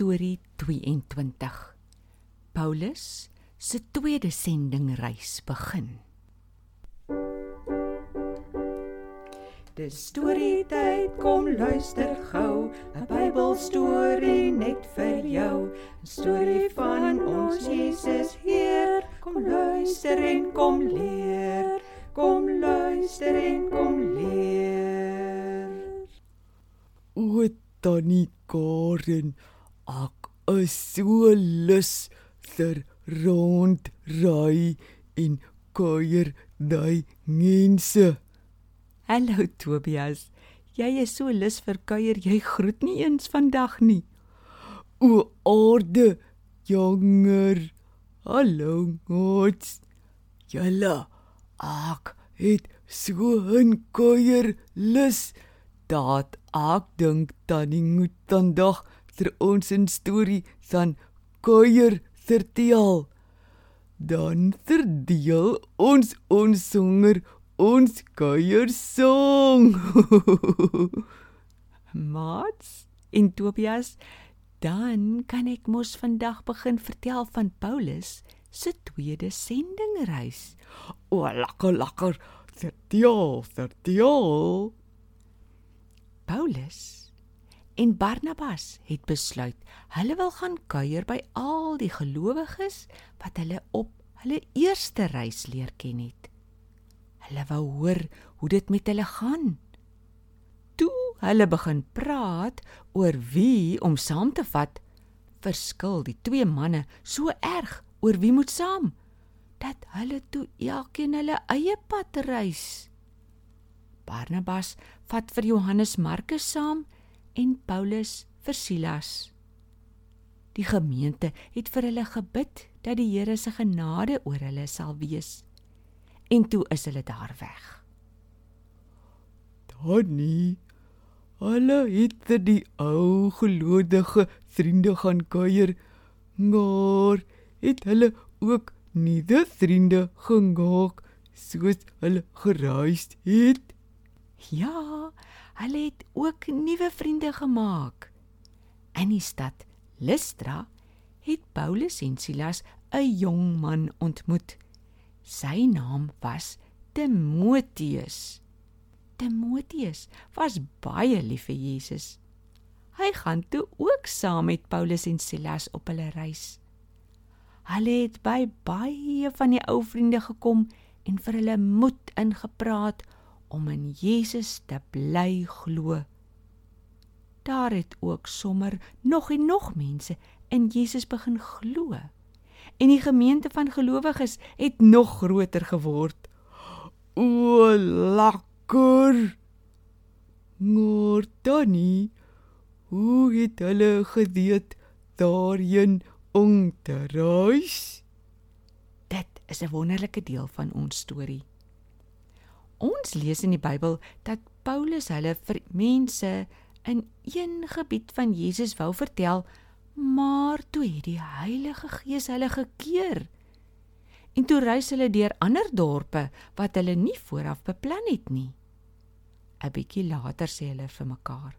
Storie 22. Paulus se tweede sendingreis begin. Dis storie tyd, kom luister gou, 'n Bybelstorie net vir jou. 'n Storie van ons Jesus Heer, kom luister en kom leer. Kom luister en kom leer. O, tannie Karen, ek is so lus vir rondry en kuier daai mense. Hallo Tobias. Jy is so lus vir kuier, jy groet nie eens vandag nie. O, aarde, jonger. Hallo, gods. Julle, ek het so 'n kuier lus dat ek dink tannie moet vandag vir ons 'n storie van kuier vertel. Dan verdeel ons ons honger ons kuier song. Mats en Tobias, dan kan ek mos vandag begin vertel van Paulus se tweede sendingreis. o, lekker, lekker. Vertel, vertel. Paulus en Barnabas het besluit hulle wil gaan kuier by al die gelowiges wat hulle op hulle eerste reis leer ken het. Hulle wou hoor hoe dit met hulle gaan. Toe hulle begin praat oor wie om saam te vat, verskil die twee manne so erg oor wie moet saam dat hulle toe elkeen hulle eie pad reis. Barnabas vat vir Johannes Markus saam en Paulus vir Silas. Die gemeente het vir hulle gebid dat die Here se genade oor hulle sal wees. En toe is hulle daar weg. Tannie, hulle het vir die ou gelowige vriende gaan kuier. Maar het hulle ook nuwe vriende gemaak soos hulle gereis het? Ja, hulle het ook nuwe vriende gemaak. In die stad Lystra het Paulus en Silas 'n jong man ontmoet. Sy naam was Timoteus. Timoteus was baie lief vir Jesus. Hy gaan toe ook saam met Paulus en Silas op hulle reis. Hulle het by baie van die ou vriende gekom en vir hulle moed ingepraat om in Jesus te bly glo. Daar het ook sommer nog en nog mense in Jesus begin glo. En die gemeente van gelowiges het nog groter geword. O, lekker. Maar tannie, hoe het hulle geweet daarheen om te reis? Dit is 'n wonderlike deel van ons storie. Ons lees in die Bybel dat Paulus hulle vir mense in een gebied van Jesus wou vertel, maar toe het die Heilige Gees hulle gekeer. En toe reis hulle deur ander dorpe wat hulle nie vooraf beplan het nie. 'n Bietjie later sê hulle vir mekaar: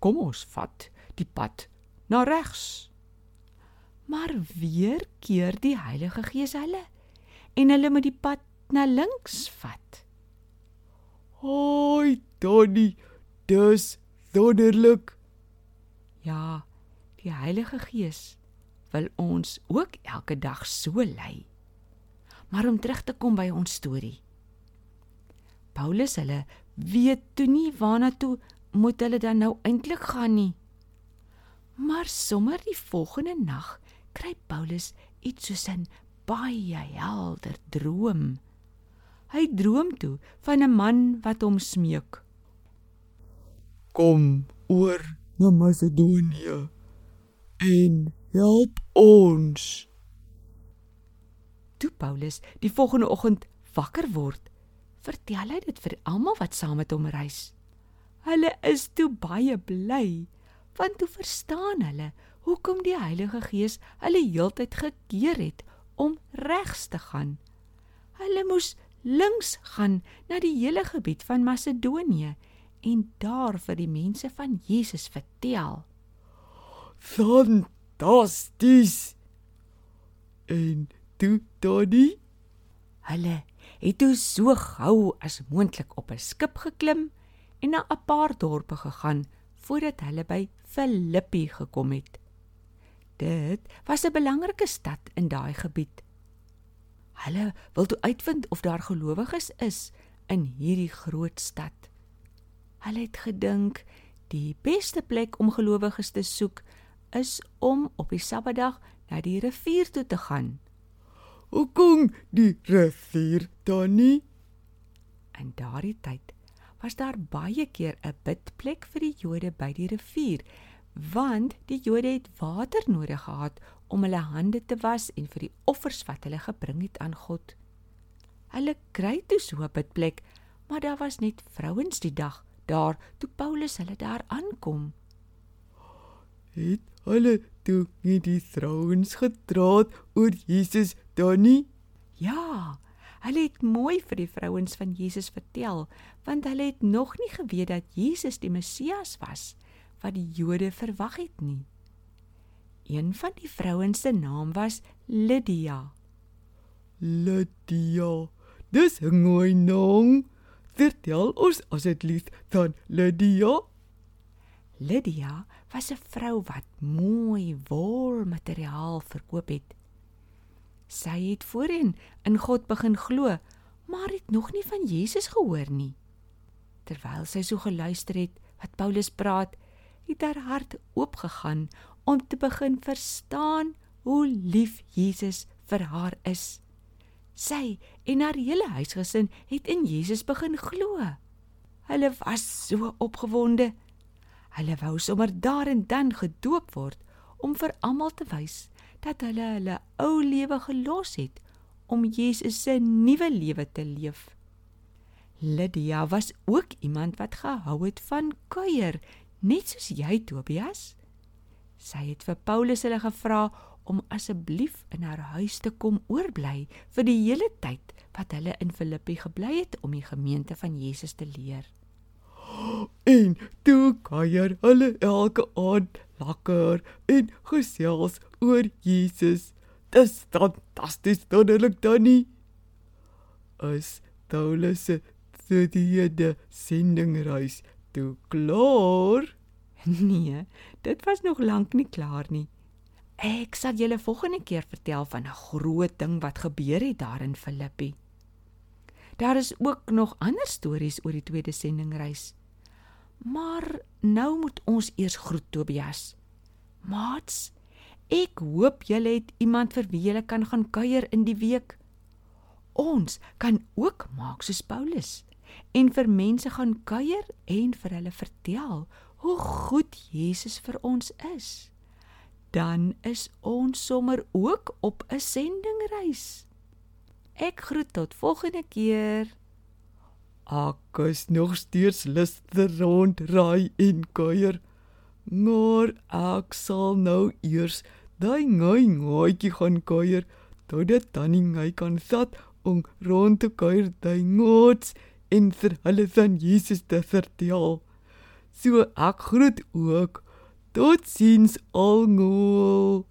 "Kom ons vat die pad na regs." Maar weer keer die Heilige Gees hulle en hulle moet die pad na links vat. Hoi, tannie, dis wonderlik. Ja, die Heilige Gees wil ons ook elke dag so lei. Maar om terug te kom by ons storie. Paulus hulle weet toe nie waarna toe moet hulle dan nou eintlik gaan nie. Maar sommer die volgende nag kry Paulus iets soos 'n baie helder droom. Hy droom toe van 'n man wat hom smeek. Kom oor na Macedonië en help ons. Toe Paulus die volgende oggend wakker word, vertel hy dit vir almal wat saam met hom reis. Hulle is toe baie bly, want toe verstaan hulle hoekom die Heilige Gees hulle heeltyd gekeer het om regs te gaan. Hulle moes links gaan na die hele gebied van Macedonië en daar vir die mense van Jesus vertel. fantasties. En toe Tony, Hulle het toe so gou as moontlik op 'n skip geklim en na 'n paar dorpe gegaan voordat hulle by Filippi gekom het. Dit was 'n belangrike stad in daai gebied. Hulle wil toe uitvind of daar gelowiges is in hierdie groot stad. Hulle het gedink die beste plek om gelowiges te soek is om op die Sabbatdag na die rivier toe te gaan. hoekom die rivier Tony? In daardie tyd was daar baie keer 'n bidplek vir die Jode by die rivier, want die Jode het water nodig gehad om hulle hande te was en vir die offers wat hulle gebring het aan God. Hulle kry toe so 'n bidplek, maar daar was net vrouens die dag daar toe Paulus hulle daar aankom. Het hulle toe nie die vrouens gedraat oor Jesus Tony? Ja, hulle het mooi vir die vrouens van Jesus vertel, want hulle het nog nie geweet dat Jesus die Messias was wat die Jode verwag het nie. Een van die vrouens se naam was Lydia. Lydia. Dis 'n mooi naam. Vertel ons asseblief van Lydia. Lydia was 'n vrou wat mooi wolmateriaal verkoop het. Sy het voorheen in God begin glo, maar het nog nie van Jesus gehoor nie. Terwyl sy so geluister het wat Paulus praat, het haar hart oopgegaan om te begin verstaan hoe lief Jesus vir haar is. Sy en haar hele huisgesin het in Jesus begin glo. Hulle was so opgewonde. Hulle wou sommer daar en dan gedoop word om vir almal te wys dat hulle hulle ou lewe gelos het om Jesus se nuwe lewe te leef. Lydia was ook iemand wat gehou het van kuier, net soos jy Tobias. Sy het vir Paulus hulle gevra om asseblief in haar huis te kom oorbly vir die hele tyd wat hulle in Filippi gebly het om die gemeente van Jesus te leer. En toe kuier hulle elke aand lekker en gesels oor Jesus. Dis fantasties wonderlik Tony. As Paulus se tweede sendingreis toe klaar. Nee, dit was nog lank nie klaar nie. Ek sal julle volgende keer vertel van 'n groot ding wat gebeur het daar in Filippi. Daar is ook nog ander stories oor die tweede sendingreis. Maar nou moet ons eers groet Tobias. Maats, ek hoop julle het iemand vir wie julle kan gaan kuier in die week. Ons kan ook maak soos Paulus en vir mense gaan kuier en vir hulle vertel hoe goed Jesus vir ons is. Dan is ons sommer ook op 'n sendingreis. Ek groet tot volgende keer. Ek is nog steeds lus te rondry en kuier. Maar ek sal nou eers daai ngoi ngootjie gaan kuier totdat tannie hy kan sat om rond te kuier daai ngots en vir hulle van Jesus te vertel. So ek groet ook. Totsiens almal.